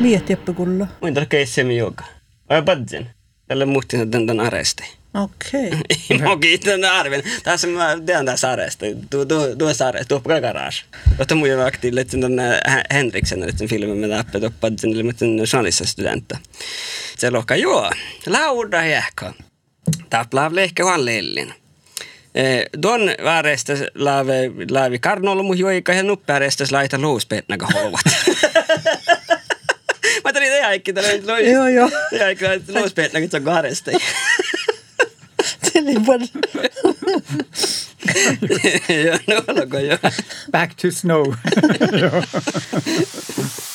Miet Jeppe Kullo. Muinta keissemi joka. Ai badjen. Tälle muhtin den den aresti. Okei. Okay. Mä kiitän arven. Tässä mä tean tässä aresta. Du du du är aresta. Du på garage. Mutta muu jo aktiivisesti lite den Henriksen lite filmen med appe då badjen lite en journalist student. Se lohka joo. Lauda jäkka. Taplav lehkä vaan lellin. Don väärestä laavi, laavi karnolla mun joika ja nuppäärestä laita luuspetnaga hovat. Mä tulin ihan ikki tällä Joo, joo. Ihan ikki luuspetnaga se kahdesta. Tili vaan. Joo, no olko joo. Back to snow.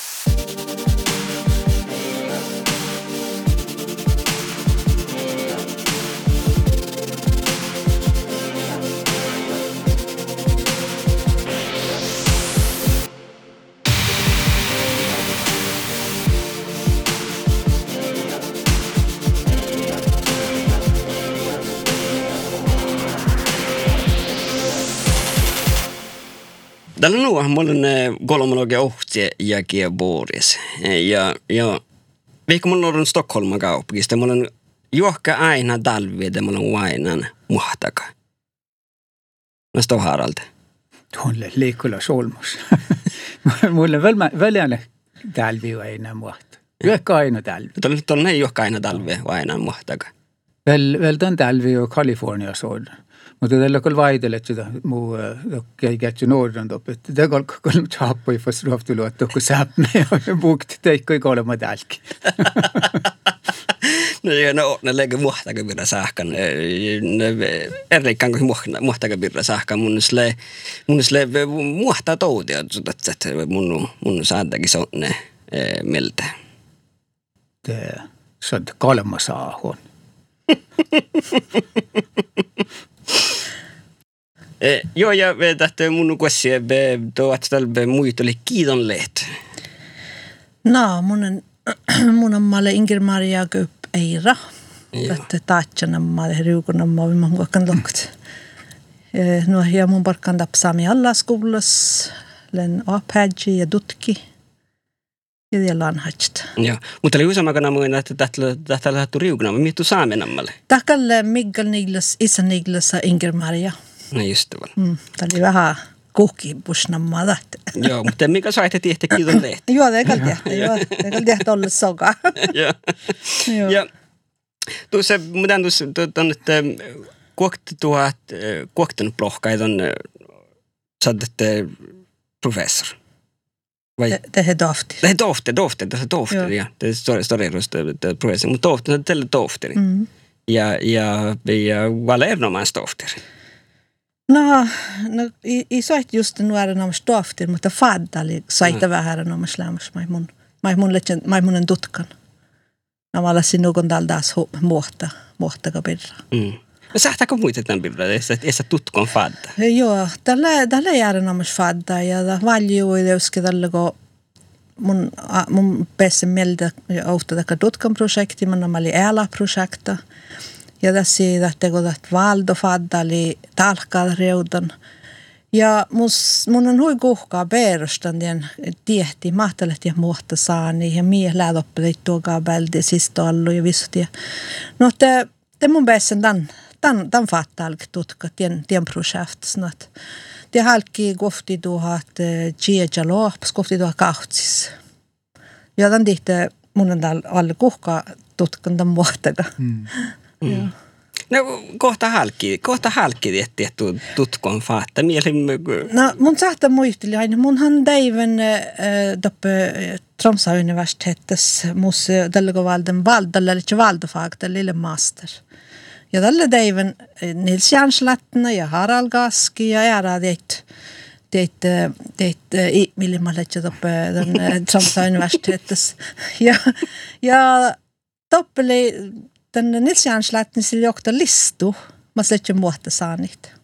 Tällä nuo mulla on kolmologia ohtie ja kiebuuris. Ja, ja vaikka mulla on Stockholman kaupungista, mulla on johka aina talvi, että mulla on aina muhtaka. Mä stoo Haraldi. Tuolle liikulla solmus. Mulle väl, väljänä talvi aina muhta. Yökkä aina talvi. Tuolla on näin johka aina talvi, aina muhtaka. Väl, väl tämän talvi on. Mutta tällä ma teda kõlva seda mu keegi äkki noorend et tegelikult kolm tšaapu ei vastu rohkem loota kui saab me puukt teid kõik olema täälgi no ja no ne lägger muhtaga birra sähkan erlikkaan kuin muhtaga muhtaga birra sähkan mun sle mun sle muhta toutia että mun mun saadakin se on ne miltä se on kolmas aahon Eh, joo, ja tähtä mun kuessi, tuo, että tällä muita oli kiitonleet. No, mun on, mun on maalle Inger Maria Gup Eira. Joo. Että taatsana maalle riukuna maalle mä huokan lokt. No, ja mun parkan tapsaami alla skolas. Len apäädji ja tutki. Ja vielä on hachta. Joo, mutta oli useamman muina, että tähtä lähdetty riukuna, mutta miettu saamenammalle. Takalle Miguel Niglas, isä Niglas ja Inger Maria. No just det. Mm, Tämä oli vähän kukkipusnammaa tähtä. Joo, mutta mikä saitte tietä kiitonleet? Joo, det kan tehtä. Joo, det kan tehtä olla soga. Joo. Ja tuossa, mutta tuossa on, että tuhat, kuokten plohkai on saatte professor. Vai? Det, är doftigt. Det är dofter, dofter, det är dofter, Joo. ja. Det står står just det professor, mutta dofter, det är dofter. Mm. Ja ja ja vad är dofter? No, no i, i soit just nu är det nämä doftigt, mutta faddali saita vähän nämä slämmers mai mun mai mun lecen mai mun en tutkan. Nämä alla sinun daldas muotta muotta kapirra. Mm. Sähtääkö muita tämän bilden, että että tutkon fadda? Joo, tällä tällä jäädä nämä fadda ja valju i deuske tällä ko mun mun päässä mieltä ofta täkä tutkan projekti, mun oli ääla projekta. Ja tässä että kun tästä valdo faddali talkkaa reudan. Ja mun on hui kuhkaa perustan tien tiehti, mahtalet ja muotta saani ja mie läädoppeleit tuokaa sista allu ja vissut. No te, te mun päässä tämän, tämän, tämän fattalk tutka tien, tien projekt snart. Det halki kofti tuhat tjeja loops, kofti tuhat kahtsis. Ja tämän tihte mun on täällä alle kuhkaa tutkan tämän muottaga. Mm. Joo. No kohta halki, kohta halki tietti, että tutkon fadda. Mieli, No, mun saattaa muistella aina. Munhan teivän äh, doppe Tromsa universitetes mus tällä valden valdalle eller valdefag lille master. Ja tällä teivän Nils Janslatna ja Harald Gaski ja ära det det det i mille mä lähtee doppe den Tromsa universitetes. Ja ja doppeli den Nils Janslatna sillä johtaa listu. Mä lähtee muuta saanit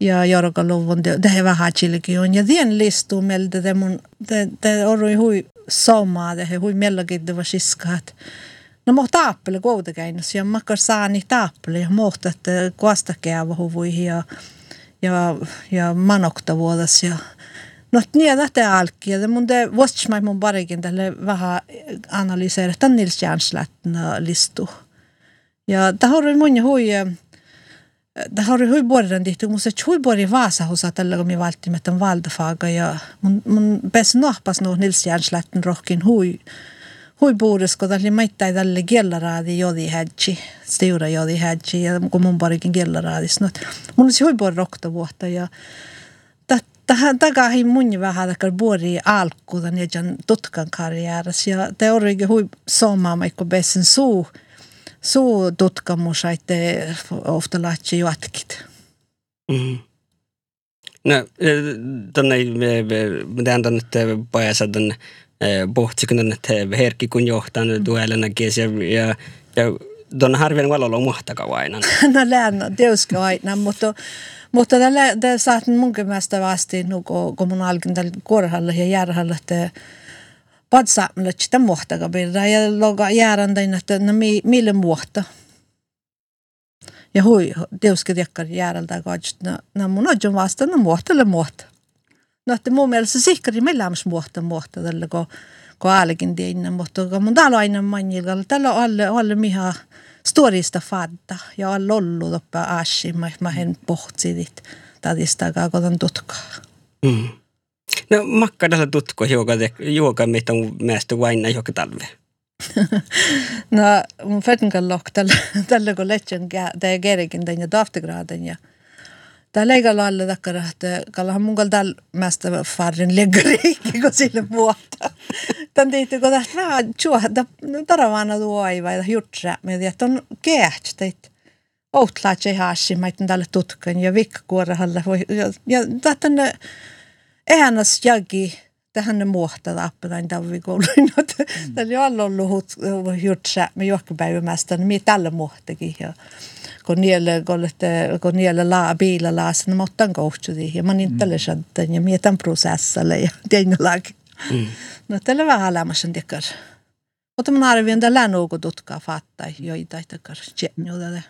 ja Jorgaluvun, det är vähän chilikin ja tien listu meiltä det mun det det orui hui soma det hui mellakin det var siska että no mo taappele kouta käinnös ja makar saani taappele ja mohta että kuasta käyvä huvui ja ja ja manokta vuodas ja No niin, tämä alki. Ja mun te vuosittain mun parikin tälle vähän analyseera tämän Nils Järnslätten listu. Ja tämä on mun hui, tämä on hui borren tihti, mutta se hui borri vaasa hosa tällä, kun mi valtimetten valdafaga. Ja mun, mun pes nohpas no Nils Järnslätten rohkin hui, hui tälle maittai tälle kielaraadi jodi hädji, stora jodi hädji, ja kun mun parikin kielaraadis. No, mun olisi hui borri rokta vuotta, ja tähän takaihin mun vähän takar buori alkuudan ja jan tutkan karjääräs ja te orikin hui somaa ikko besen suu suu tutkamus aitte ofta laatsi jatkit. Mm. No, tänne tänne tänne pohtsikun tänne herkki kun johtaa tuelena ja ja ja tuonne harvien valolla muhtaka aina. no läänä, teuska aina, mutta mutta tällä saat munkin mielestä vasti nu kun mun alkin tällä korhalla ja järhalla että padsaamalla sitä muhtaka birra ja loga järän tein että no mi, mille muhta. Ja hui, teuska tiekkar järältä katsot, no, no mun on vasta, no muhtalle muhta. No että mun mielestä sikkari meillä on muhta muhta tällä kun kun alkin tiedän, mutta kun mun täällä aina manjilla, tällä on alle, alle miha storista fadda. Ja on ollut oppa ashi, mä, mä en pohtsidit tadista kaakotan tutkaa. Mm. No makka tällä tutko joka, joka meitä on mielestä vain joka talve. no mun fetnkän lok tällä, tällä kun letsen tämä kerikin tämän ja taftigraden ja Tämä leikalla alle takkara, että kallahan mun täällä mästä farrin leggariikki, kun sille vuotta. Tän tehty, kun tästä vähän tjuohda, taravana tuo aiva ja jutsa, että on kehtsi teitä. Outlaat ei haassi, mä tälle tutkan ja vikkakuorahalle. Ja, ja tähän ehännäs jagi, tähän ne muohta tappetain tavikouluin. Tällä on ollut jutsa, me johkipäivämästä, niin minä tällä muohtakin. Ja, kun niille, kun niille laa biilalla, niin mä otan kohtsuti ja mä niin tälle shantan ja mietän prosessalle ja tein lagi. Mm. No tällä vähän lämmäsen tekar. Mutta mä arvioin tällä nuuku tutkaa fattaa joita tekar.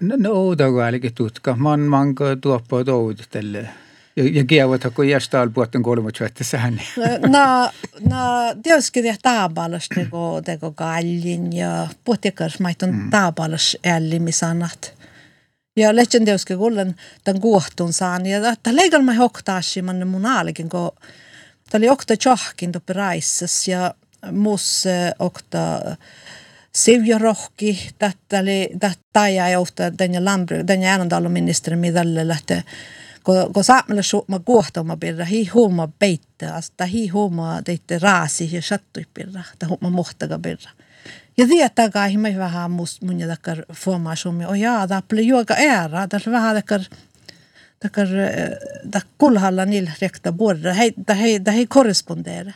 No, no outoa ainakin tutka. Man manko tuoppo touti tälle. Ja, ja kievät, kun jästä puhutten kolmat vuotta sähän. No, no, tietysti tämä taapalas teko, teko kallin ja puhuttikas maitun mm. taapalas ällimisannat. Ja lehtsen teoske kullen tämän kuohtun saan. Ja tämä leikalla mä hoktaasi manne mun aalikin, kun tämä oli okta tjohkin toppi raissas ja mus okta Sivja rohki, tätä oli, tätä ei ofta den landbruk, den äänandaloministeri, mitä lähtee kun, kun saamalla suutma kuohtama pirra, hi huuma peitte, asta hi huuma teitte raasi ja sattui pirra, ta huuma muhtaga pirra. Ja tietää kai me vähän must mun ja takkar formaation och ja, det blir juoga ära, det är vähän takkar takkar tak kulhalla niillä rekta borra, hei, hei, hei korrespondera.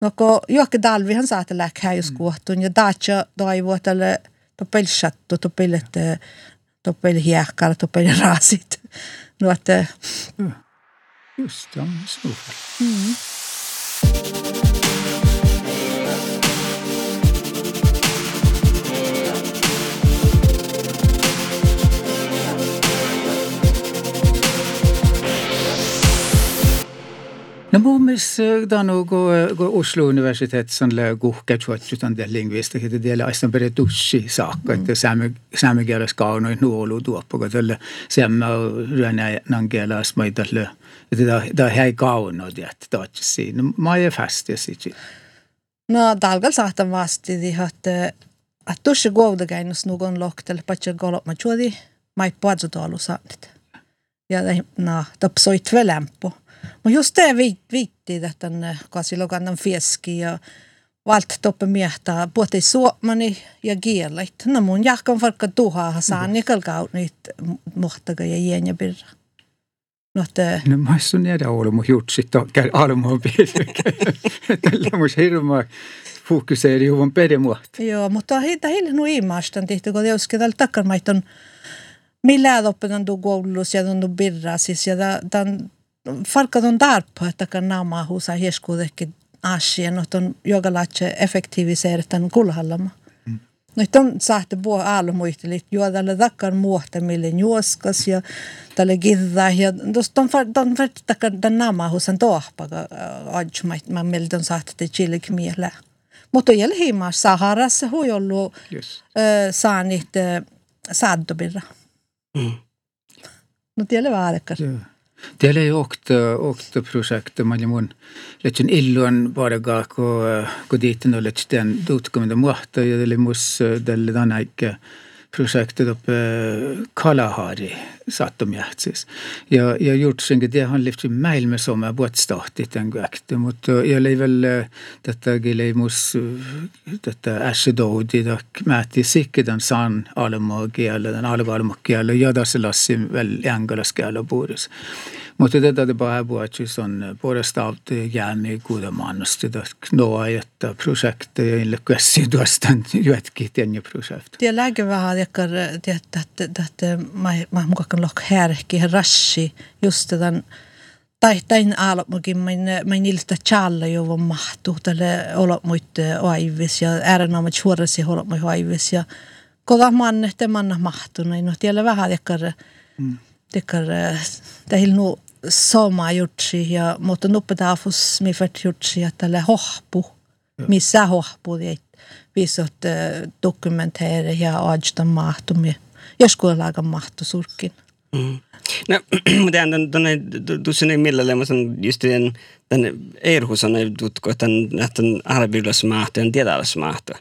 No kun Jokke Dalvi hän saa tällä käys kuohtun ja dacha toivoo tälle topel chattu, topel että topel hiekkaalla, topel raasit. No että... Just det, så. Mm. No mun mielestä tämä on Oslo universitet som lär kuhka tjuotjutan det lingvista, että det är per tussi saakka, että saamen kieles kaunoi nuolu tuoppa, tälle saamme ryönä nankeelas maitalle, että tämä hei kaunoi, että taatsi siinä. Mä ei fast ja sitten. No talgal saatan vasti, että että tussi kuudakäinnus nugon loktel, patsa golop ma tjuodi, ma ei puadzu tuolu saanit. Ja no, tapsoit välämpu. Mutta just det viitti, että silloin kannan fieski ja valt toppe miehtä puhutti suomani ja kielet. No mun jahkan farkka tuhaa saan ja kalkaut niitä muhtaga ja jäänjä pirra. No, te... no mä sun jäädä ollut mun jutsit käy almoon Tällä mun hirma fokuseeri juvan perimuotta. Joo, mutta heitä heille nu imastan tihti, kun teoske tällä takkarmaiton millä oppetan tuu koulussa ja tuntuu birra siis ja tämän falkat on tarpo, että kan naama huusa hieskuudekin asien, että on jogalaatse effektiiviseerittänyt kulhallama. Mm. Nyt on saahte puhua aamuihtelit, jo tällä takkar muohta mille juoskas ja tällä gidda ja tuosta on on takkar tämän nama husan tohpaka ajmait mä meiltä on saahte te chillik miele. Mutta jälhimaa Saharassa hui ollut Yes. saanit saaddobirra. Mm. No tiedä vaalekas. Joo. Teillä ei åkt, åkt projekte, man mun letsin illuan varga, kun kun diitten on letsin tutkuminen muahta ja teillä mus tälle tänäikkä projektet uppe Kalahari saat on jähtsis. Ja, ja juutsenkin tie han lifti mäilme somme vuotstahti tämän kuäkti, mutta ja lei väl tätä gilei mus tätä ässi doudi tak määti sikki tämän san almokielä, tämän algalmokielä ja tässä lassi väl ängalaskielä puudus. Mutta tätä te pahe vuotsis on puolestaan jääni kuudemannosti, noa, että projekteja inle kuessi tuostan juetkit ennä projekteja. Tie lääkevähä, että mä mukaan lok härki rashi just den tai tain alop mukin min min ilta challa jo var mahtu tälle olop muit aivis ja ärna mit chuorasi olop mui aivis ja koda man te man mahtu näin no tiellä vähän jakar jakar tähil nu sama jutsi ja mutta nuppe taafus mi fert jutsi että tälle hohpu missä hohpu det viisot dokumenteere ja ajta mahtumia. Joskus laga mahtu surkin. Mm. No, mutta tämän, tuonne, tuossa ei millään, mutta just den, den Erhus on tutko, että tämän arvilasmahto ja tiedallasmahto.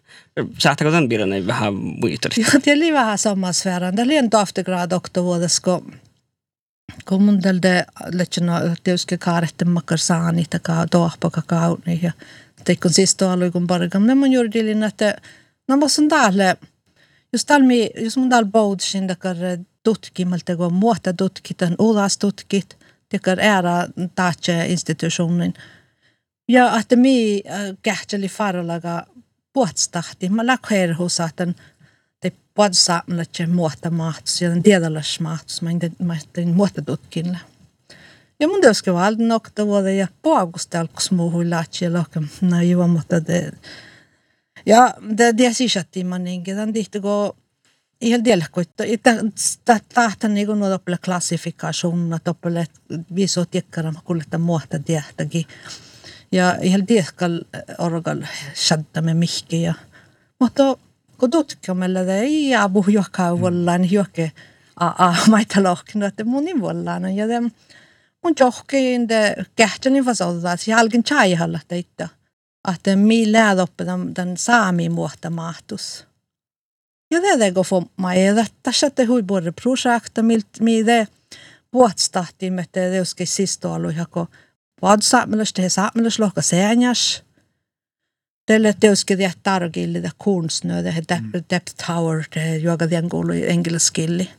Saatteko tämän bilden vähän muistaa? Ja det är vähän samma sfären. Det är en doftegrad också vuodesko. Kun mun tältä lechina tietysti kaarette makkar saani taka dohpaka kauni ja teikon sisto alui kun parikam. Ne mun juuri että no mä sun täällä just talmi, jos mun täällä boudsin takar tutkimalta muuta tutkitan, ulas tutkit, takar ära taatse institutionin. Ja että mi kähteli farolaga puhtstahti. Mä lakheer husatan te puhtsaamlatse muuta mahtus ja den tiedallas mahtus. Mä en muuta tutkinla. Ja mun työskö valdi nokta vuoda ja puagusta alkus muuhui laatsi ja lohkem. No joo, mutta det... Ja det, det sisattiin man niinkin. Tämän tihti kun ihan delkoitto. Tahtan niinku nuo toppele klassifikationna, toppele viso tiekkarama kulletta muuta tiehtäkin. Ja ihan tieskal orgal shaddamme mihki ja mutta kun tutkimulla det ei abu joka vollaan joke a a maita lohkina että munin vollaan ja det mun johkiin de kähteni vasoltas ja alkin chai halla teitä että mi lääd upp den, den saami muotta mahtus. Ja det tässä te hui både projekta milt mi det vuotstahti med det det ska sista alu jako vad saamelaista te saamelaislohka seenjas. Tälle teoske det targille det konstnö det depth, tower joka den kuulu engelskilli.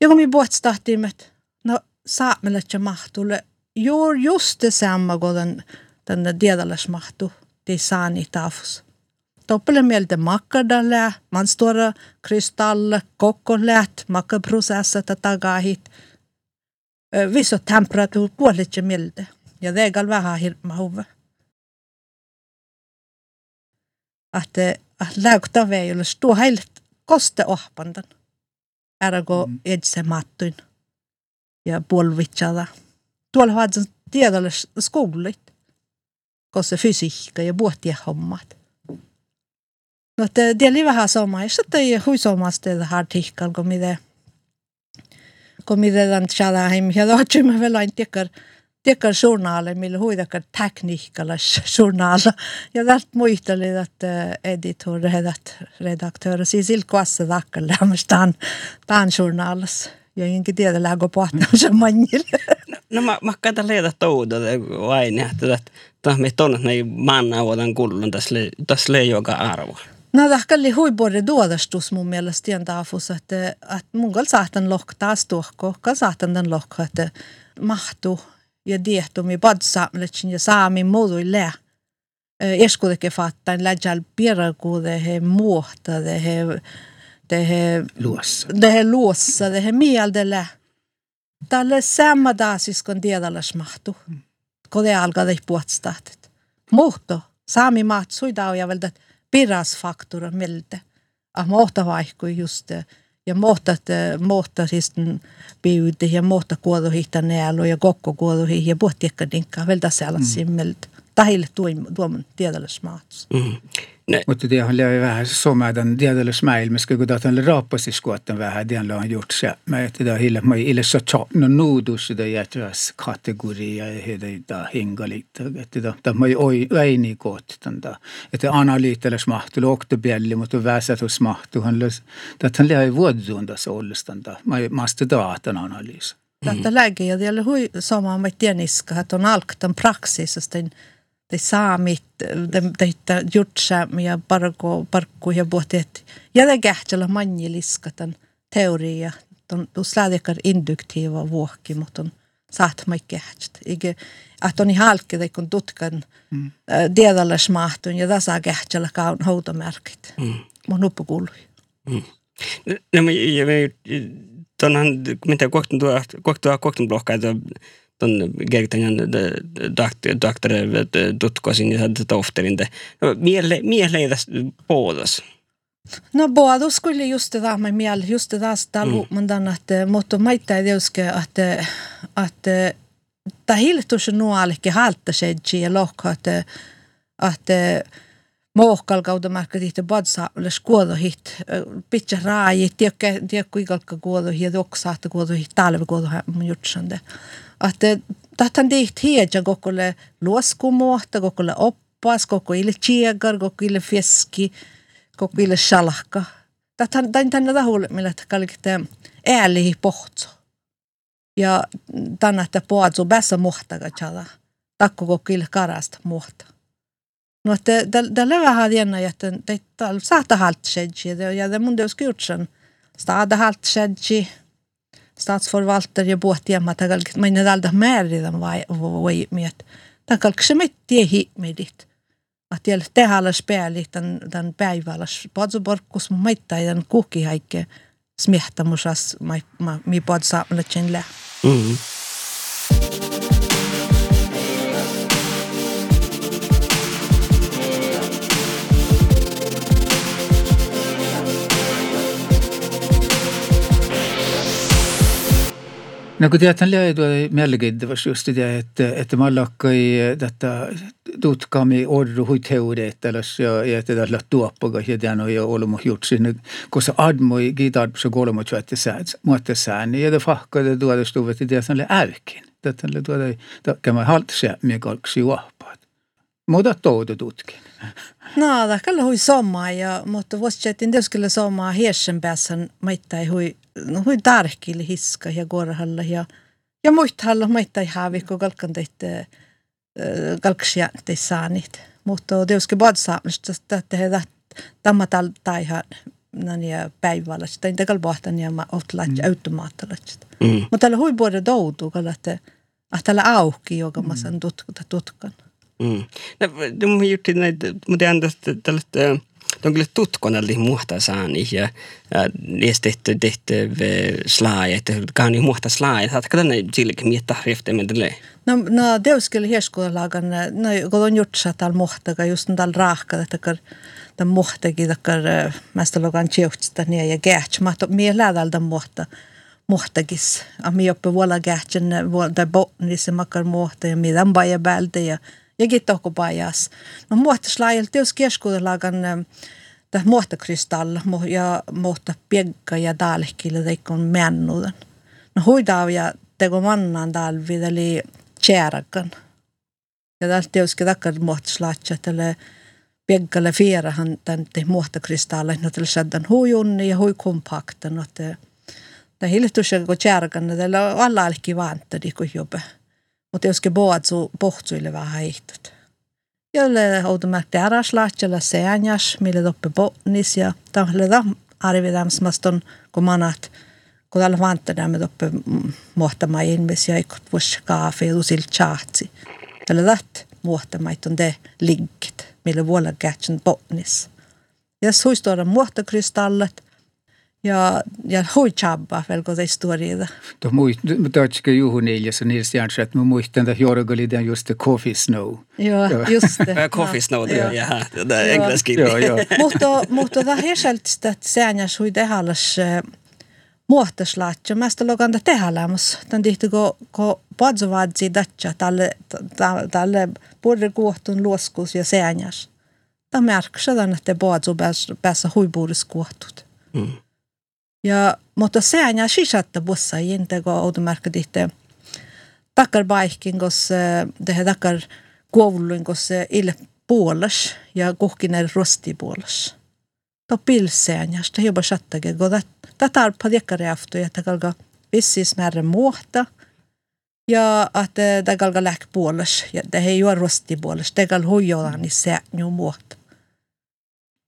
Ja kun mi vuotstahti med no saamelaista mahtulle juur just detsamma kun den den dedallasmahtu det saani tafus. Toppele mieltä makkadalle, man stora krystalle, kokkolät, makkaprocesset tagahit. Viso temperatur puolitse mieltä. Ja det gal vähän hirma huve. Att att lägta väjulle stå helt koste ohpandan. Ergo mm. edse mattuin. Ja polvitsada. Tuolla haadsen tiedolle skoulit. Kosse fysiikka ja buottia hommat. No te det är vähän sama. Ja sitten ei hui här artikel kun mitä kun mitä den tjäla hem ja då tror man väl inte tycker tycker journaler millä hui det tekniikalla journal. Ja det muisteli att editor redat redaktör siis ilkoassa dakkalle amstan tan journalas. Ja inkin tiedä att se manjille. No mä, mä katson leitä touda vain, että tämä me tonne näin manna vuodan kullun tässä tässä le joka arvo. No tahkalli hui både duodastus mun mielestä tien taafus, että, että mun kal saatan lohkaa stuhko, kal saatan den lohkaa, että mahtu ja diehtumi badsaamletsin ja saami muodui lää. Eskuudeke fattain läjäl pierakuude he muohta, de he, de he, Luossa. de he luossa, de he mielde lää. Tälle samma daasis kun tiedallas mahtu, kun det alkaa ei puhtstahtet. Muhto, saami maht suidau ja väldet pirasfaktor miltä. Ah muuta vaikku just ja muuta muuta siis biudi ja muuta kuoduhihta nealo ja kokko kuoduhi ja puhtiekka dinkka vältä sellaisia mm. Tahille tuomun tiedollismaatus. Mm. Ne. Mutta det har ju vähän somadan tiedollis maailmassa, kun tähän raapasis kuotten vähän, det on gjort se. Mä että det hille mä ille så tja, no nuudus det jätväs kategoria ja heitä da hinga lite, että da da mä oi äini koot tanda. Että analyytteles mahtu lokte bjälli, mutta väsätus mahtu han lös. Det han lär vuodunda sollestanda. Mä måste datan analys. Tätä läge ja det hui sama med tieniska, että on alktan praxis, että de saamit, teitä jutsa ja parko, parkku ja puhuttiin, ja det kähtsellä manjiliskatan teoria, on slädekar induktiva vuokki, mutta on saat mai kähtsit. Ike, att on i halke de kun tutkan mm. diedalle smahtun ja tasa kähtsellä kaun houtomärkit. Mm. Mun nuppu kuului. Mm. No, ja, tonhan, mitä kohtan tuo, kohtan blokkaa, ton gergtangan doktor tutkosin ja tohtorinte. Miele, mieleidas puolus. No båda skulle just det där med mjäll, just det där ställ men den att motto maita det ska att att ta hiltus nu alke halta sig ge lock att att Mohkal kautta märkä tihti badsa les kuodo hit pitkä raaji tiekkä tiekku ikalka kuodo hit oksaata kuodo hit talve kuodo mun jutsande että tahtan tihti hiedja kokolle luoskumuohta, kokolle oppas, koko ille tiegar, koko ille fiski, koko ille shalakka. Tahtan tänne tahulle, millä kalkite äälihi pohtso. Ja tänne, että puhutsu päässä muhtaga tjada. Takko koko ille karasta muhta. No, että tällä vähän jännä, että täällä saattaa halt sedji, ja det mun det skulle gjort sen. Stada halt sedji, statsforvalter ja pohtiama tagalkit ma ei nädalda määridan vai vai miet tagalkse mit tie himedit att jäl tehalas pääli tämän tämän päivälas podso borkus maittaa tämän kuki haikke smehtamusas mai mi podsa la mm No kun tiedät, löi tuo mielenkiintoista just det, että, että mä lakkai tätä tutkami orru hui teoreettalas ja, ja että tällä tuoppaga ja tämän ja olemme gjort sinne, koska admoi gitarpsa kolmo tjuette sään, muotte sään, ja det fahkade tuoda stuvet i det le ärkin. Tätä le tuoda, tämä haltse mikä kalksi juoppaat. Muuta toudu tutkin. No, det kan hui somma ja, mutta vuosittain det skulle somma hirsenbässen maittai hui no hui tarkille hiska ja korhalla ja ja muistalla maittai haavikko kalkan teitte kalksia te saanit. Mutta tietysti badsaamista että he tämä tal taiha nania päivällä sitä inte kalbahtan ja otlat mm. automaattalasta. Mm. Mutta tällä hui både doutu kalatte että tällä auki joka mä san tutkan. Mm. No, har gjort näitä, mutta ändå tällaista de kyllä tutkonalli muhta saani ja niistä tehty tehty slaaj, että kaani muhta slaaj, että kada ne silläkin miettä det. No, no teuskel hieskolagan, no kun on jutsa tal muhtaga just tal raaka, että kar den muhtakin, että kar mest logan tjeuhtsta niin ja gärts, mä to mie lädalda muhta muhtagis. A mi oppe vuola gärtsen, vuola botnissa makar muhta ja mi dan baja bälde ja ja kittohko pajas. No muohtaslaajalla teos keskuudelagan tämä muohtakristalla ja muohta piekka ja dalkille teikon männuuden. No huidaa ja teko mannan talvi eli tjärakan. Ja täältä teoski takkar muohtaslaatsa tälle piekkalle fierahan tämän te muohtakristalle, no tälle säddän huijunni ja hui kompakten, no te Tämä hiljaisuus, kun tjärakan, tällä on alla alki vantadi, kun jopa. Mutta joskin boatsu pohtsuille vähän ehtot. Jolle automaatti araslaatjalla seanjas, mille toppe botnis ja tälle da arvidamsmaston, kun manat, kun tällä vantadämme toppe muhtama ihmis ja ikot vuosi kaafe ja usil chaatsi. Tälle dat muhtamait on de linkit, mille vuolla kätsen botnis. Ja suistoida muhtakristallet, Ja, ja hui chabba väl kun se historia. Da muist, tatska juhun iljassa Nils Järnstedt, mä muistan, että Jorgoli den just the coffee snow. Ja, just det. Coffee snow, det är det är engelska. Joo, joo. mutta, mutta tämä herseltistä, että säännäs hui tehallas muotoslaatja. Mästä loganda tehalämus. Tän tihti ko, ko padzovadzi datja tälle, tälle puolelle kuohtun luoskus ja säännäs. Tämä märksä että padzu päässä huipuudessa kuohtut. Mm. Ja, mutta säännäs sisättä bussa inte ko automerkka tihti takkar baihkin, kos det takkar koulun, kos ille puolas ja kuhkinen rosti puolas. To pilsäännästä jopa sattakin, kun tätä tarpa dekkari aftu, että kalka vissis määrin muuta. Ja att det kalka läk puolas, ja det ei juo rosti puolas, det kal huijolan niin säännю muuta.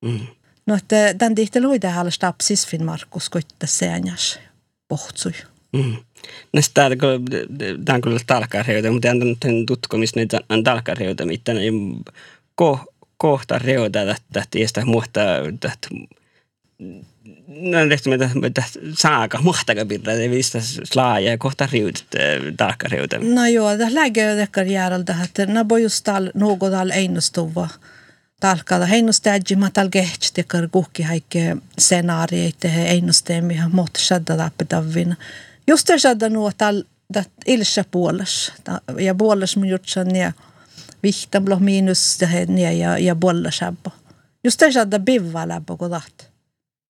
Mm. No, että tämän tihti luida halas tapsis fin Markus koitta säännäs pohtsui. Mm. Nästa täällä kun tämä on kyllä talkareuta, mutta en tämän tutkomista näitä on talkareuta, mitä ne ko, kohta reuta tätä tiestä muhta tätä No tehty mitä mitä saaka muhtaka pirra det vista slaaja ja kohta riut talkareuta. No joo, det lägger dekkar järjeltä, että na just tal något all einustuva. Talkada heinustäjä matal gehtsi dekkar kukki haikke scenarieite he einusteemi ha mot shadda tappetavin. Just det shadda nu tal dat ilsha. Ja puolas mun jutsan ja vihtan bloh minus det här ner ja ja bolla shabba. Just det shadda bivva läppa kodat.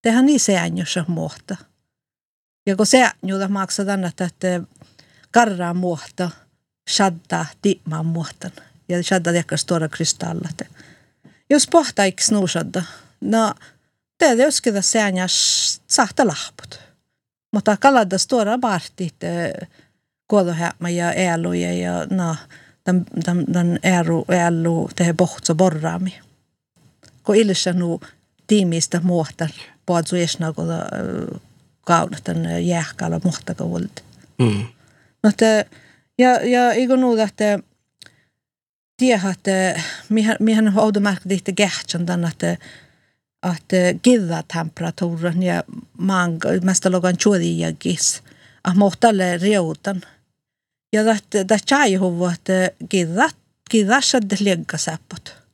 Tehän niin säännössä muuta. Ja kun säännöllä maksataan, että karraa muuta, shadda tiimaan muutan. Ja shadda tekkar stora kristallat. Jos pohtaik snuusadda, no te joskin säännös sahta lahput. Mutta kalada stora partit kodohämä ja äluja ja no, den, den, den äru, älu, det här bohtsa borraami. Kun ilsa nu tiimistä muohtar, puhut suesna, kun kaunatan muhtaka volta. Mm. No, että, ja, ja eikö nu, että että mihän, mihän on automerkki tihti kähtsän tämän, että että gilla temperaturen ja manga, mesta logan chuodiagis, att mohtalle reutan. Ja että det chai että gilla, gilla shadde legga säppot. Mutta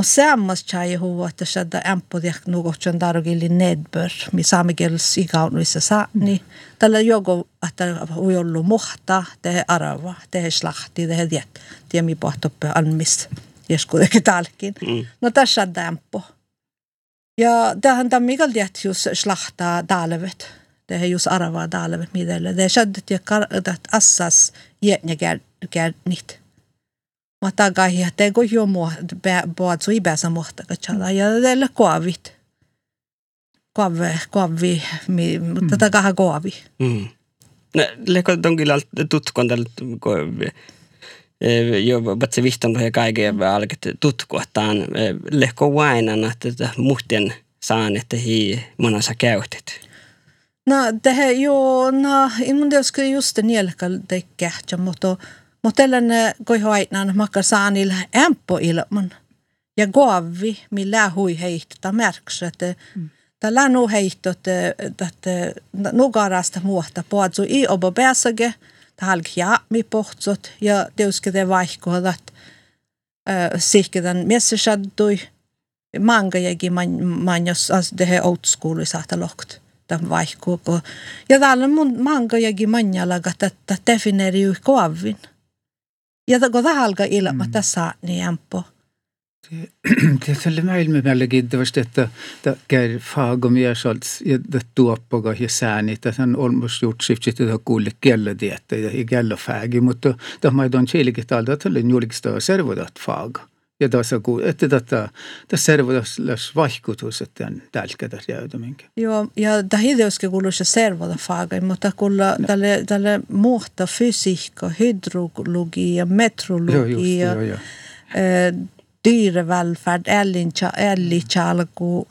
sammas chai huvu, että shadda ämpodiak nugot sen darugili nedbör, mi saamigels ikaunuissa saani. Tällä joku, että voi ollut muhta, tehe arava, tehe slahti, tehe diet, tiemi pohtoppe anmis, jeskuudekin talkin. Mm. No tässä shadda ämpo. Ja tähän tämä mikä tiedät just slahtaa dalevet. Det är just arava dalevet midelle. Det skedde till att assas jätne gärnit. Mutta kai että ei jo mua baat sui päässä muhta kachala ja tällä koavit. Koavi, koavi, mutta tätä kaha koavi. Mm. No, leko on kyllä tutkon tällä jo batse vihtan ja kaiken alket tutkuotaan leko vainan että muhtien saan että hi monassa käytet. No, det här, jo, no, mun det skulle just det nielkal det kähtsä, mutta mutta tällainen koi hoitnan makka saanil ämpo ilman. Ja goavi, millä hui heittää märksä, että tällä nu että nugarasta muotta puhutsu i obo pääsage, tähän mi pohtsot ja teuske det vaihkoa, että sihkedan messesaddui, manga jägi man, man jos här old school saata lokt. Tämän vaihkoa. Ja täällä mun manga jägi manjalaga, että defineeri ju niin ämpö. Det tälle maailma meillä kiittävästi, että käy faagomia salts ja tuoppaga ja sääni, että hän gjort siftit että kuulle kiellä dietta ja ei kiellä fäägi, mutta tämä ole selkeä alta, että tälle julkista servodat faaga. Ja tässä kun, että tätä, tässä servodas vaikutus, että on tälkätä jäytä minkä. Joo, ja tämä hideuskin kuuluu se servoda faaga, mutta kuulla tälle, tälle muuta fysiikka, hydrologia, metrologia, joo, joo. dyrevälfärd, älgchalku,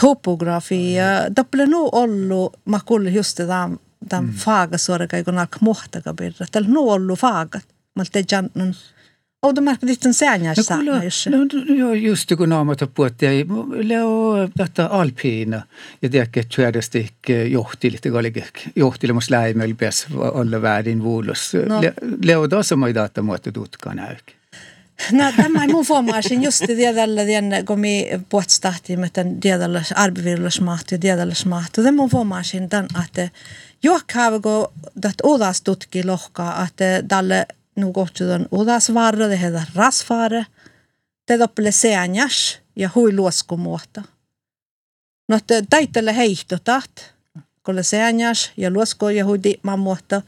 topografia. Tämä nu ollut, mä kuulin just tämän, tämän faaga suoraan, kun alkaa muhtaka birra. Tällä nu ollut faagat. Mä olin jantun Automarkkaditten säännäs no, no, no, just kun naamata puhutti, leo tätä alpiina ja tiedätkö, että syödästi johtilit, johtilemus läimel pitäisi olla väärin vuulos. No. Leo tuossa mä data muotta tutkaan näykin. No, tämä ei mun formaasin just tiedällä den kun mi med den tiedällä arbivirlasmaht ja tiedällasmaht. Det mun att jag har gå det odas tutki lohkaa att dalle nu kohtudan udasvarre, det heter rasfare. Te doppele seanjas ja hui luoskumuota. No te taitelle heihtotat, kun seanjas ja luosko ja hui diikmamuota.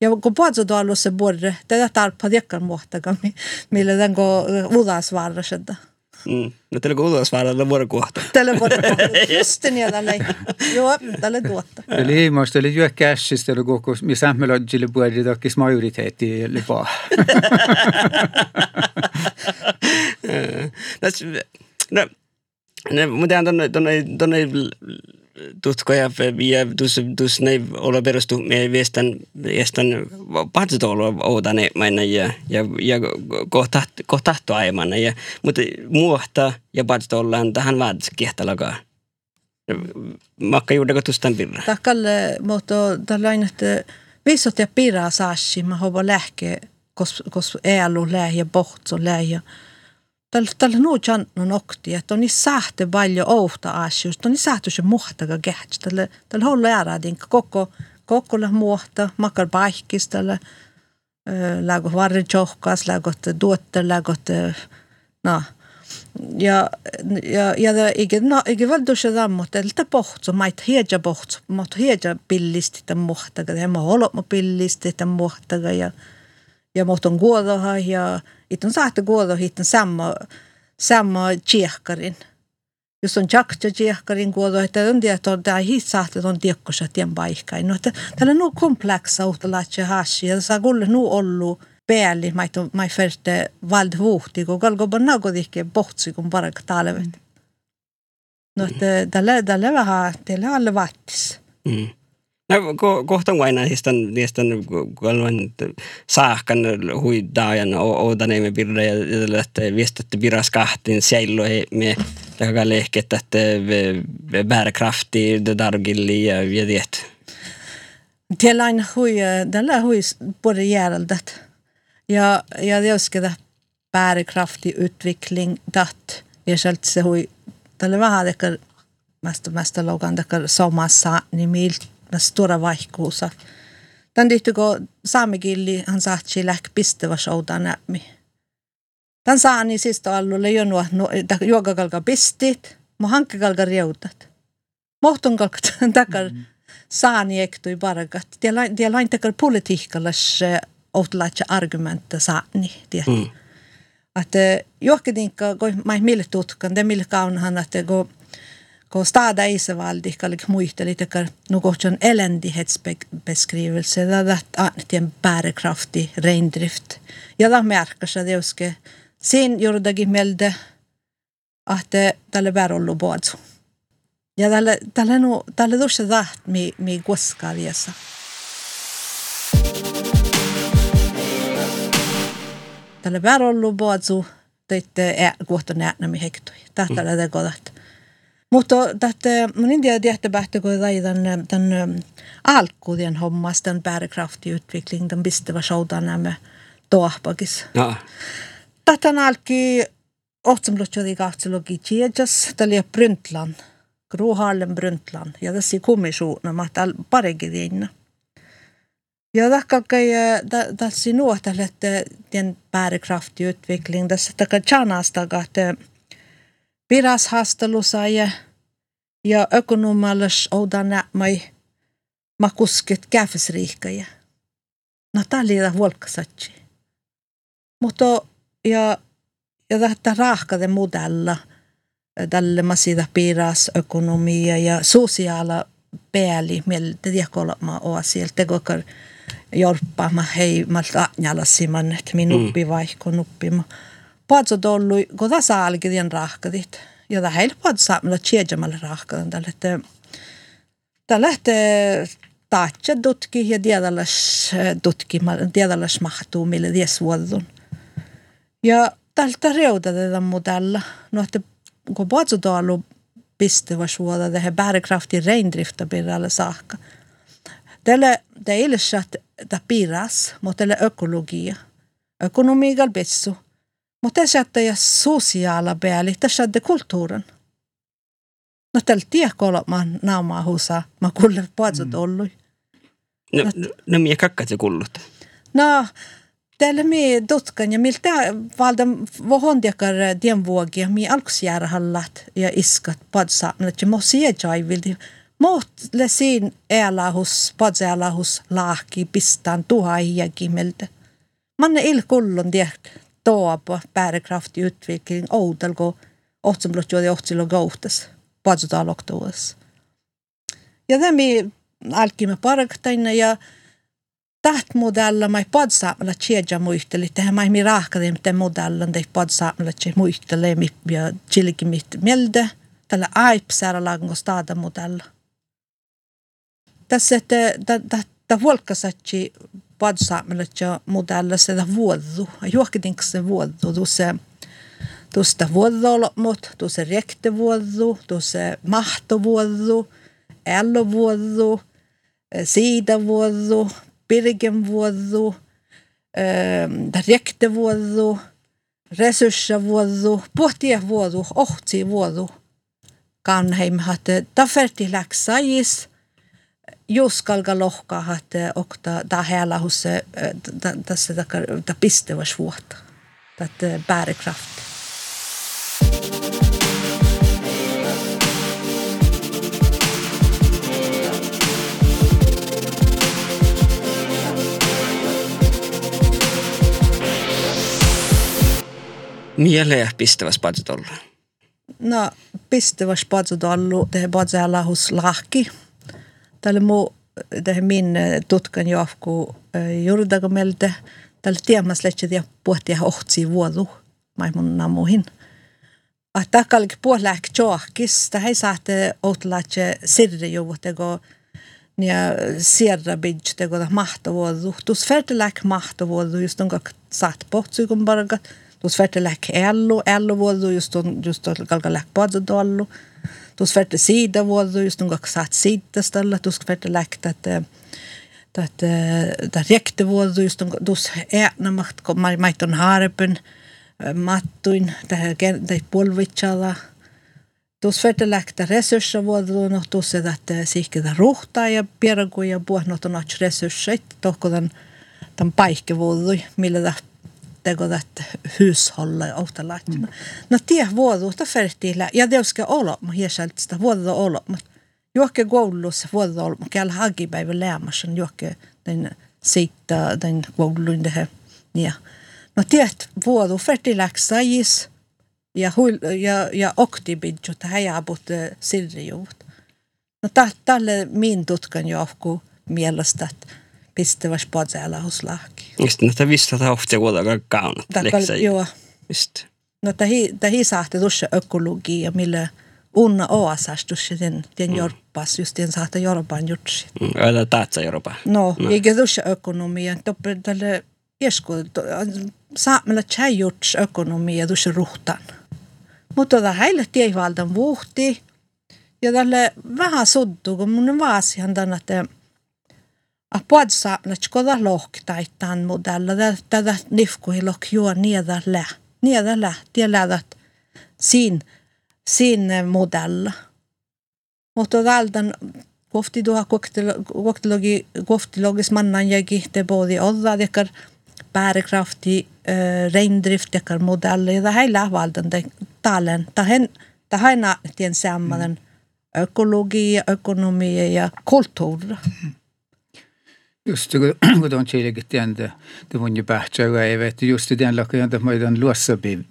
Ja kun puhutsa tuolla se borre, te tarpa diekkan muota, millä den go udasvarre sedda. Mm. No teillä on ulosvaaralla vuorokohta. Tällä vuorokohta. Just niin, tällä Joo, tällä tuotta. Eli hiimoista oli juo cashista, eli koko, missä sammelodgille puhutaan, takkis majoriteetti eli vaan. no, no, mutta tuonne, tuonne, tuonne tutkoja ja tus tus ne olla perustu me viestän viestän patsutolo oudane maina ja ja ja kohta kohta aimana ja mutta muohta ja patsutollaan tähän vaat kehtalaga makka juuri tustan pirra takalle mutta tällainen että visot ja pirra saasi mä hova lähke kos kos äälu lähe bohtso lähe tal, tal nuuts antnut okti, että on niin sähti paljon outa asioista, on niin sähti se muhtaga kehtsä, tälle, tälle olla jäädään koko, koko muhta, makar paikis, tälle, lägu varri johkas, lägu tuotte, lägu, no, ja, ja, ja ikke, no, ikke valdusse sammut, että pohtsu, mait hiedja pohtsu, mait hiedja pillisti tämän muhtaga, ja mä olot mä pillisti tämän muhtaga, ja, ja mut on kuodoha, ja, ja Itun saatte kuolla hittan samma, samma kiehkarin. Jos on jakta kiehkarin kuolla, että on tiedä, että tämä hit saatte on tiekkosa tien paikka. No, että täällä on kompleksa uutta laitse hasi, ja saa kuule nu ollu pääli, mä färte vald vuhti, kun kalko on nagodihke bohtsi, kun parak talvet. No, että tällä, tällä vähän, tällä alle vattis. Mm. No, ko, kohta aina histan, histan kalvan saahkan hui daajan oudan emme pirra ja että viestatte piras kahtiin seillo me taka lehket että bärkrafti dargilli ja ja det. Tällainen hui, tällä hui både järjeldet. Ja, ja det ska bärkraftig utveckling dat. Ja självt se hui, tällä vähän dekar mest mest logan dekar somassa ni milt med stora vaihkuusa. Tän tihtyko saamikilli han saatsi lähk pistävä showta nämi. Tän saani siis allulle jonua no, juokakalka pistit, mo hankkekalka riutat. Mohtun kalka takar mm. saani ektui parakat. Tie lain takar politiikkallas outlaatsa argumentta saani. Mm. Att johkedinka, kun mä mille tutkan, det mille kaunahan, että kun kun stada Isevaldi kallik muisteli tekar något eländighetsbeskrivelse det att en bärkraftig reindrift. Ja da märker sig det uske sin jordagi melde att tälle bärollu boadsu. Ja tälle tälle no tälle tuossa taht mi mi koskaliassa. Tälle bärollu boadsu teitte kohta näänämi hektui. Tähtäällä te kodat. Mutta tätä, mun india tehtävähtä, kun tämän, tämän alkuuden hommas, tämän bärkraftig den bästa versionen nämä toahpakis. Ja. Tätä alki ohtsamlutsjadi kahtselogi tjejas, tällä Brundtland, Gro Harlem Brundtland, ja tässä kommissionen, mä täällä parekin inna. Ja takkai tässä nuotalle, että den bärkraftig utveckling, tässä takkai tjanasta, että virashaastelussa ja, ja ökonomallis oudan mai makusket käfesriikkaja. No täällä huolkasatsi. Mutta ja, ja tätä rahkade modella tälle masida piras ökonomia ja sosiaala pääli meillä tiedäkolma on siellä tegokar jorppa ma hei malta ajalassiman että minuppi mm. vaikka nuppi ma Paatso tollu, kun tässä alkidien rahkadit. Ja tämä paatso saamalla tjeedjamalla rahkadan. Tällä lähtee, tällä lähtee taatja tutki ja tiedallas tutki, tiedallas mahtuu, millä ties vuodun. Ja tältä reudade modella. No, että kun Patsodalu pistävä suoda här bärkraftig reindrifta birralle saakka. Tälle det ilsat da piras, mutta tälle ökologia. Ekonomigal betsu. Mutta tässä että ja sosiaala pääli, tässä että kulttuuren. No tällä tiekkolla mä naamaa husa, mä kuulen patsot mm. ollut. No, no, no miä kakkat se kullut? No, Tällä me tutkan ja miltä valda vohondiakar diemvuogia mi alkusjärhallat ja iskat padsaamnet ja mo siejaivildi. Mot lesin elahus, padselahus laahki pistaan tuhaijakin meiltä. Manne ilkullon tiedät toapa bärkraftig utveckling oudelgo otsenblott juodi ohtsilo gouhtas padsutaloktuus. Ja tämä alkimme parktaina ja taht modella mai podsaamalla tjeja muisteli, tehän mai mi rahkade mit den modellen de podsaamalla tje muisteli mi ja chilki mit melde tällä aipsara lagun stada modella. Tässä että ta volkasatsi podsaamalla tje modella se da vuodu, juokkitinks se vuodu, tuossa tuosta vuodolmot, tuossa rektevuodu, tuossa mahtovuodu, ellovuodu, siidavuodu, birgenvuodu, rektevuodu, resurssevuodu, vuodu, ohtivuodu. Kanheim hatte ta ferti läksajis, juskalga lohka hatte okta ta hela hos tässä ta pistäväs vuotta. Tätä bärkraft. Mieleen pistäväs patsutollu? No, pistäväs patsutollu, tehdä patsella hos lahki. Tällä muu, tehdä min tutkan johku juurdaga meiltä. Tällä tiemmas lehti ja pohtia ohtsi vuodu, maimun namuhin. Att takallik puolääk johkis, tähän ei saatte outlaatse sirri juvuhtego ja sierra bidj tego mahtavuodu. Tus färteläk mahtavuodu, just onka saat pohtsykun bargat. Tuossa värte läk ellu, ellu vuodu, just on, just on kalka läk padodollu. Tuossa värte sida vuodu, just on kak saat sidastalla. Tuossa värte läk tätä tätä tätä rekte vuodu, just on tuossa äänamaht, kun maiton harpen, mattuin, tähän tähän polvitsalla. Tuossa värte läk tätä resursser vuodu, no tuossa tätä sihketä ruhtaa ja pierankuja puhnot on resursseja, tohko tämän, tämän paikkevuodu, millä tätä tegot hushålla outalaittina. Mm. No tie vuoduuta fertiillä ja teuska olema hiesaltista vuodu olema. Juokke koulussa vuodu olema käl hagipäivä lämmässä juokke den sitta den koulun det ja. No tiet vuodu fertiläksajis ja huil ja ja oktibidju tähän jaabut sirrijuut. No tälle min tutkan johku mielestä, että pistäväs podzella hos lahki. Just, no tämä visst että ofta kuitenkaan kaunat leksä. Joo. Just. No tämä saatte tuossa ökologia, millä unna oasas tuossa den, den mm. jorpas, just den saatte jorpan jutsi. Mm, Öitä taatsa jorpa. No, no. eikä tuossa ökonomia, toppe tälle jesku, saamella tjäjuts ökonomia tuossa ruhtan. Mutta tämä heille tievaltan vuhti, ja tälle vähän suddu, kun mun vaasihan tänne, että apodsa na chkoda lok tai tan modella da da nifku hi lok jo neda lä neda lä tie lädat sin sin modella mutta daldan kofti tuha koktilogi koftilogis mannan jägi te både olla dekar bärkraftig äh, reindrift dekar modell ja hela valden de talen. Tahen tahena tien samman ökologi, ekonomi ja kultur. Mm. Just tjeilegit tiende, det var ju bättre och jag vet just i den lakan att man den låsa biv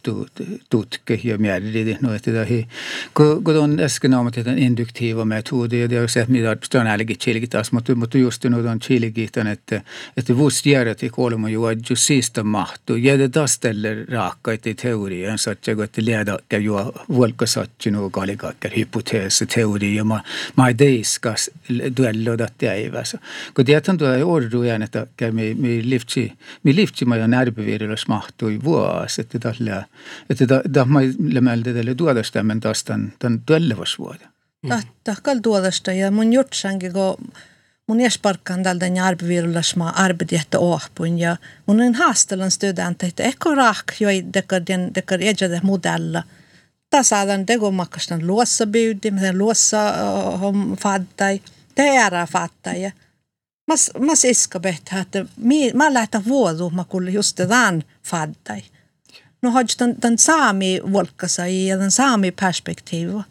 tutke ja mjärri det no että det kun on äsken om att den induktiva metod det det har sett mitä stön älgi tjeilegit taas mutta mutta just no on tjeilegit että että vust göra till kolmo ju att just sista mahtu ja det där ställer raka i teorian så att jag går till leda kan ju volka satt ju no galigakker hypotes teori ja ma ma ideiskas duello dat jäivä. Kun tietän tuo ordu jään, että käy mi, liftsi, mi liftsi ma jo närbevirillä smahtui vuos, että tällä, että ta ma lämältä tälle tuodasta, men taas tämän, tämän tuellevas vuoda. Tahkal tuodasta ja mun jutsankin, kun mun esparkkaan tältä arbivirulas ma arbetjättä ohpun ja mun on haastellan student, että ehkä rahk joi dekar dekar edjade modella. Tasadan tego makastan luossa byydi, miten luossa hom fattai, teärä fattai. Mas, mas iska behtä, että mä lähtän mä kuule just tämän fattai. No har den, den saami volkasa ja den saami perspektiiva.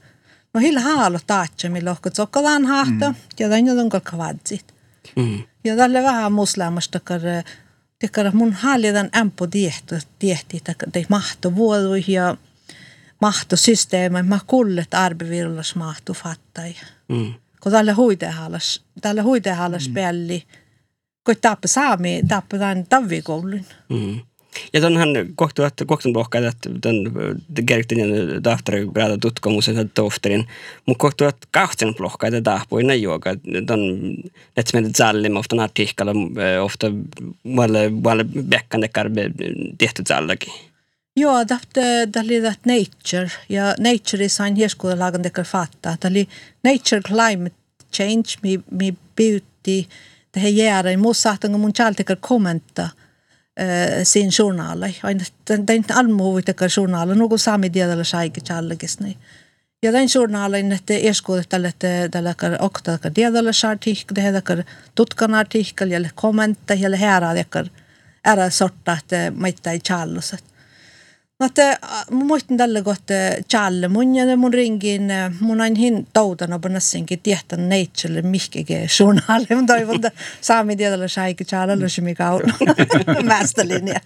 No hillä haalo taatse, millä ohkot sokkalaan hahta, mm. ja tämän jotain kolka vadsit. Mm. Ja tälle vähän muslimasta, että tekar mun hallitan ämpö tiehto, tiehti, että mahto vuodu ja mahto systeemi, mä kullet arbevirullas mahto fattai. Mm. Kun tälle huitehallas, tälle huitehallas mm. pelli, kun tappa saami, tappa tämän tavikoulun. Mm. Ja tonhan kohtuvat kohtuun lohkaita, että ton kerktin tahtori grada tutkimusen tohtorin, mutta kohtuvat kahtsen lohkaita tahpoina juoka, ton et menet sallim ofta artikkala ofta valle valle bäckan dekar tehty sallakin. Joo, det, det oli det nature, ja nature is en hirskuudelagan dekar fatta. Det oli nature climate change, mi, mi beauty, det här gör en motsatt, mun chaltekar kommentar sin journaali. Aina tein almuhuvitaka journaali, nuku saami tiedällä saiki challegisni. Ja tein journaali, että eskuudet tälle tälle oktaka tiedällä saartihk, det hedakar tutkan artikkel, jälle kommentta, jälle härää, jäkar ära sorta, että maittai challuset. Mutta mun muistin tällä kohtaa challe mun ja mun ringin mun aina hin toutan op nassinkin tietän neitselle mihkike journaali. Mun toivon, että saami tiedällä saiki challe lösimi kaulu mästälinja.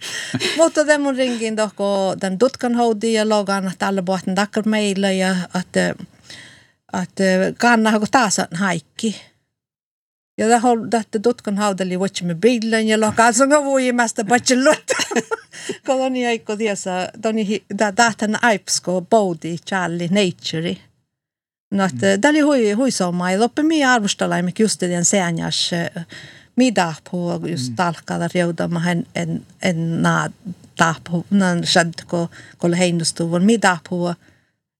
Mutta tämän mun ringin tohko tämän tutkan houdi ja logan tällä pohtin takkar meillä ja että että kannaa taas haikki. Ja det har detta tutkan haudeli watchimme bilen ja lokalsonga vuimasta bachelot. Koloni aiko tiesa, toni da datan aipsko boudi challi nature. No, että tämä oli hui, hui soma. Ja loppu mi arvostelaimme just den säännäs mida på just talkada reudama en en en na tahpu nan shad ko ko heinustuvun mida på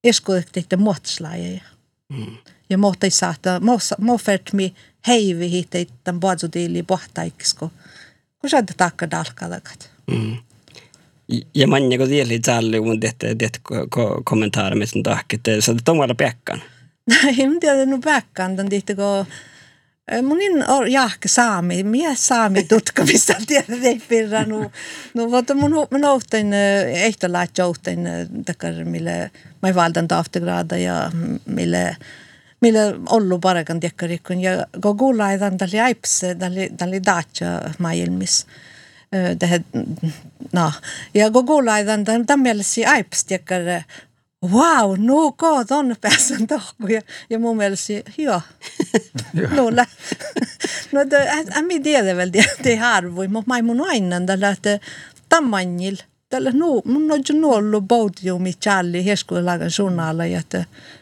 eskuudet muotslajeja. Mm. Ja mohtai saata mohfert mi heivi hittei tämän puotsutiili pohtaikisko. Kun sä takka dalkalakat. Mm. Ja manja kun tieli täällä, kun teet, teet kommentaare med sen tack, että sä teet omalla päkkään. Nej, men det är nog päkkään, den dit go Mun in or jahka saami, mie saami tutkamista tiedä ei pirra nu. No mutta mun mun ohtain ehto laat johtain takar mille mä valdan taftegrada ja mille millä ollut parakan tekkarikun ja kun kuullaan tälle aips tälle tälle dacha maailmissa det no. Ja kun kuullaan tämän mielessä aips tekkar wow, nu går tuonne pääsen tohku. Ja, ja mun mielestä joo, no lä. no det, jag tiedä väl det, det harvoin, mutta mä mun aina tällä, että tammanjil, tällä nu, mun on jo ollut boutiumi challi, heskuulagan journaaleja, että mun mielestä gjort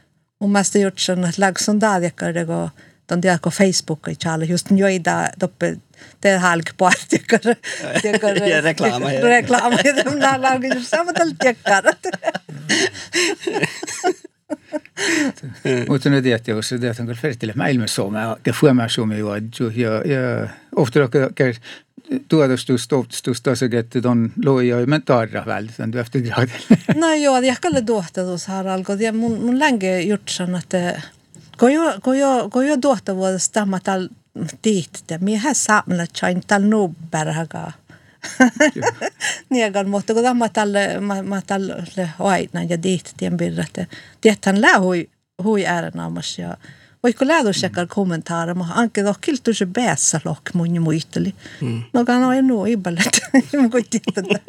sen, että lägson daadiakkar go ton dia ko Facebook i chale just njoida doppe te halk part tikkar tikkar ja reklama ja reklama ja dem na lagi just sama tal tikkar Mutta nyt tiedät, jos se tiedät, on fertille maailman suomea, ja fuomaa suomea juodju, ja, ja ofta råkar tuodostus, tohtustus, tosiaan, että on loja ja mentaarra välillä, sen työftä gradilla. No joo, ja kalle tuohtatus haralko, ja mun, mun länge jutsan, että kun jo, kun jo, kun jo tuohtavuudesta tämä tal tiihtä, minä saamalla chain tal nuubärhakaa. Niegan, mutta kun tämä tälle, mä, mä tälle aina ja tiihtien birrat, tiethän lää hui, hui äärenaamassa ja Vaikka lähdössäkään kommentaare, mutta anke doch kiltu se päässä lok mun muisteli. No kan on nu i ballet. Mä koitin tätä.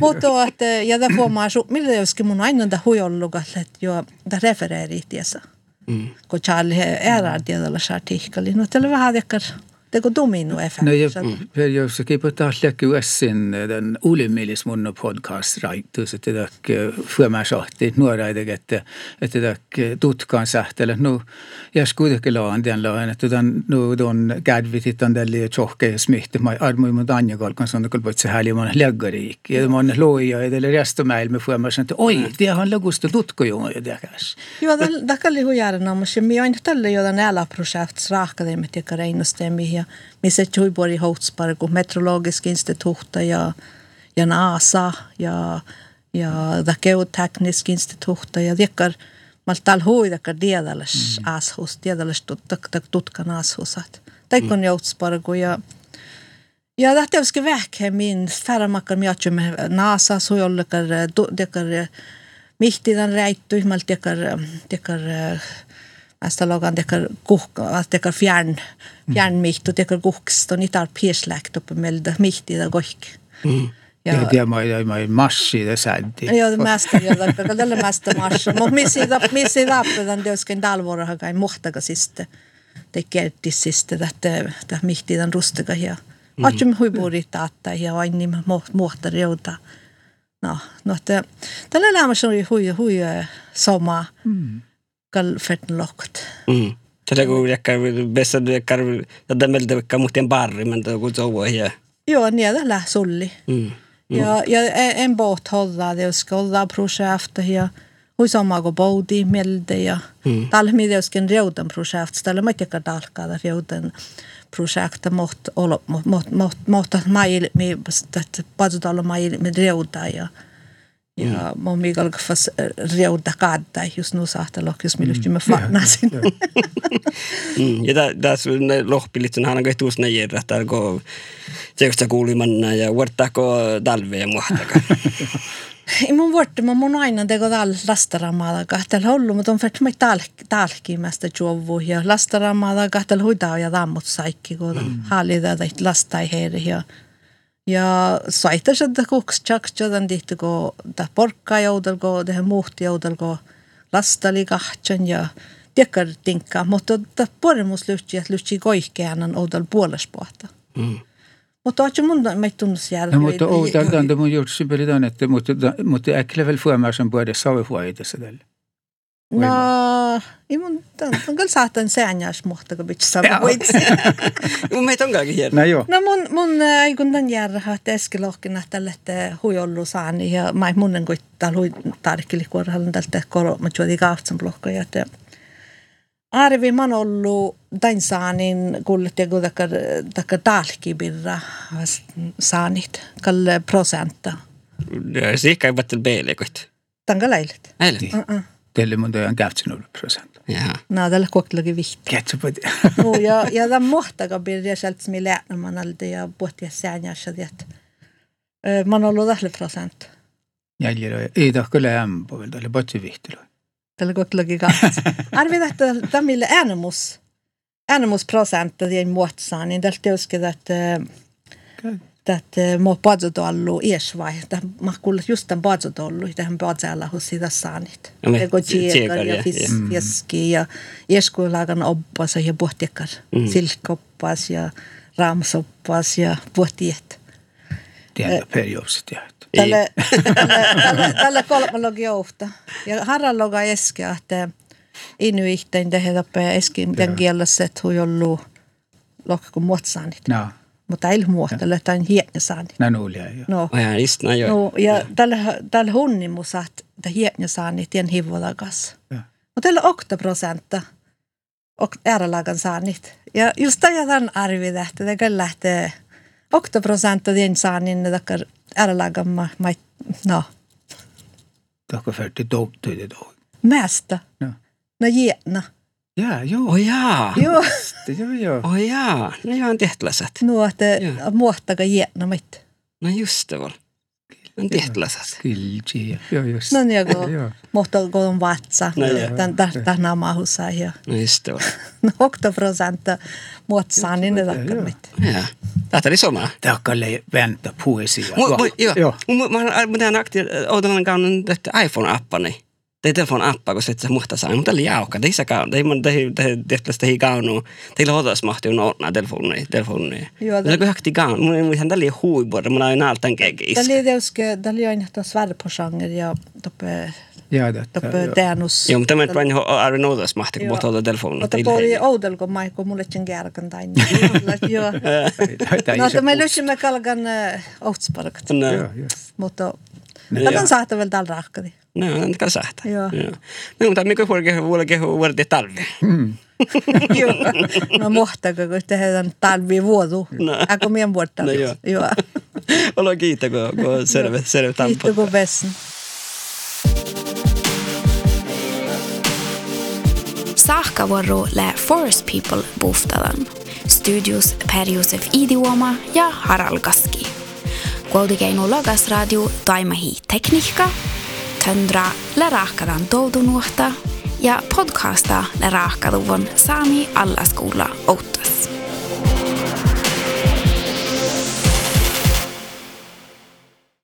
Mutta että ja det får man så millä joskin mun aina da huijollugat että jo da refereeri tiesa. Kun Charlie där det där artikkeli. No tällä vähän dekkar Teko dominoeffekt. No ja Så att- per jos kipu läkki uessin den ulimillis mun podcast raitus, että tak fyömään sahti nuoraidek, että että tak tutkaan sähtele. No jäs kuitenkin laan den laan, että tämän no don gadvitit on tälle tjohke smihti, ma armui mun anja kalkan sånne kalpat se häli man läggariik. Ja man loja ja tälle resto meil me fyömään että oi, det han lagusta tutko jo ja det kanske. Joo, det kalli huijaren on, mutta minä aina tälle jotain älä projekt raakade med teka reinostemi ja missä juibori Hotsparku, meteorologisk instituutta ja ja NASA ja ja det geoteknisk instituutta ja tekar mal tal hui tekar diedales ashus, diedales tutkan ashusat. Teikon Hotsparku ja Ja det är ska väcka min färmakkar mjatju med NASA så jag lekar dekar mihti den räittu mal dekar dekar nästa lagan dekar kuk att dekar fjärn fjärn miht och dekar kuks och nitar piesläkt uppe med mihti där goik. Ja det ma ei ma ei massi det säddi. Ja, det mesta ja det är det mesta mars. Mutta missi da missi da den det ska dalvora ha kai mohtaga siste. Det kerti siste että että mihti den rustiga ja. Atjum huiburi taatta ja aini mohtar jouta. No, no että tällä elämässä oli hui hui sama kalfetten lokt. Mm. Tätä kun bästa du jäkkää, tätä meiltä vaikka muhtien barri, men det går så ja. Joo, niin tällä sulli. Mm. Ja, ja en båt hålla det och skolla projekt ja hui sama kuin boudi melde ja Mm. tällä mitä joskin reudan projekt, tällä mä tiedä dalkaa reudan projekt mot mot mot mot mot mai mi att padutalla mai med reuda ja ja mä oon mikä fas reuda kadda just nu saattaa lokis milusti me farnasin. Mm. Ja tää, tää on lohpilit, sun on tuus ne järjä, tää on tiekosta kuulimanna ja vuortaako talve muhtaka. I mun vuorte mä mun aina teko tal lastaramada kahtel hollu, mutta on fett mä talk talki mästä juovu ja lastaramada kahtel huidaa ja dammut saikki kun hali tätä lastai heiri ja ja saita se da kuks chaks jodan dihti ko da porkka joudal ko det muhti joudal ko lastali kahtjan ja tiekar tinkka, mutta da poremus lyhti että lyhti koihkeanan oudal puolespuhta. Mm. Mutta on mun me tunnus jälkeen. No, mutta outa dan det mun gjort sybelidan että mutta mutta äkle väl fyömään sen både savuhuaita se tälle. No, ei mun, on kyllä saatan säännäs muhtaka bitch sama voitsi. Mun meitä on kaikki hieno. No joo. No mun, mun ei kun tän järjä, että eskelohkina tälle, että huijollu saani ja mä munnen kuin täällä hui tarkkili kuorhallan tältä koro, mä juodi kahtsan blokkoja, että Arvi man ollut tän saanin kullet ja kun takar, takar talkibirra saanit, kalle prosenta. Siikka ei vattele beelekot. Tän leilit. Eilen. Uh-uh. Tälle mun tojan käftsin 0 prosent. No, tällä. Kätsä på det. no, ja, ja tämän mohtaga birja sieltä mi lähtnemän alde ja säännässä, että mä oon ollut tällä prosent. Jäljellä ei tahko lämpö vielä tälle patsi vihtilo. Tällä kokkelakin kaksi. Arvi, että tämmöille äänemus, äänemus prosent, että ei muotsaan, niin tältä teuskin, että että mä oon patsotollu iesvai, että mä kuulen just tämän patsotollu, tähän patsalla hos sitä saanit. Ja me- Ego tsekar, tjekar ja, ja fis- ja. fiski ja ieskuulagan oppas ja pohtiekar. Mm. Silkkoppas ja raamsoppas ja pohtiet. Tiedä periopsit ja. Tälle, tälle, tälle, kolmalogi jouhta. Ja harraloga eske, että inuihtain tehdä tappe eski, miten kielessä, että hui ollut lokku muotsaanit. No, Mutta ei muohtele, että on hieno saanit. nä nuulia jo. No, ja, just näin joo. no ja tällä, tällä hunnimus, että hieno saanit tien hivolagas. Ja. Mutta tällä okta prosenta ääralagan saanit. Ja just tämän arvi tähtä, että kyllä lähtee okta prosenta tien saanin, että ääralagan ma, ma, no, Tahko färdi doptu det då. Mesta. No. No hieno. Ja, joo. Oh jaa. Joo, Joo, joo. Oh jaa. No joo, on tehtäläsät. no että Joo. muottaga hieno mitt. No just det väl. On tehtäläsät. Kilji. Joo, just. No niin, kun Joo. muottaga kodon vatsa. No joo. Tän tähtää namahussa ja No just det väl. no okta prosenta muotsaan, niin ne Joo. takkar mitt. Ja. Tätä oli sama. Tahkalle vänta poesia. Joo. Joo. Mä, mä tean akti, odotan kauan tästä iPhone-appani. Det är telefon appa, kun sitten se muhta saa. Mutta oli jauka. Det är så kaun. Det är det det det det det kaunu. Teillä hodas mahti on ordna telefoni telefoni. Joo, Det är hakti kaun. Mun mun hän tälle hui både. Mun aina altan kegi. Tällä ei teuske, tällä ei aina svärdä på genre ja toppe, jäädä. toppe täänus. Joo, mutta mä vain arvin hodas mahti, kun puhutaan telefoni. Mutta pori oudelko mai, kun mulle sen kärkän tain. Joo. No, me löysimme kalkan outsparkat. No, Joo, just. Mutta Joo. tämän saattaa vielä tällä rahkadi. No, on kan sähtä. Joo. No, mutta mikä huolke huolke huolke talvi. Joo. No mohtako, kun tehdään talvi vuodu. No. Äkö mien vuotta. No joo. Joo. Olo kiitä, kun kun selvä selvä tampo. Kiitos kun vessen. Saakkavuoro lä Forest People buhtadan. Studios Per Josef Idioma ja Harald Gaski. Kuultikeinu Logas Radio Taimahi Tekniikka, 100 lärarhakadan toutunuhta ja podcasta lärarhakaduvon saami alla skola outtas.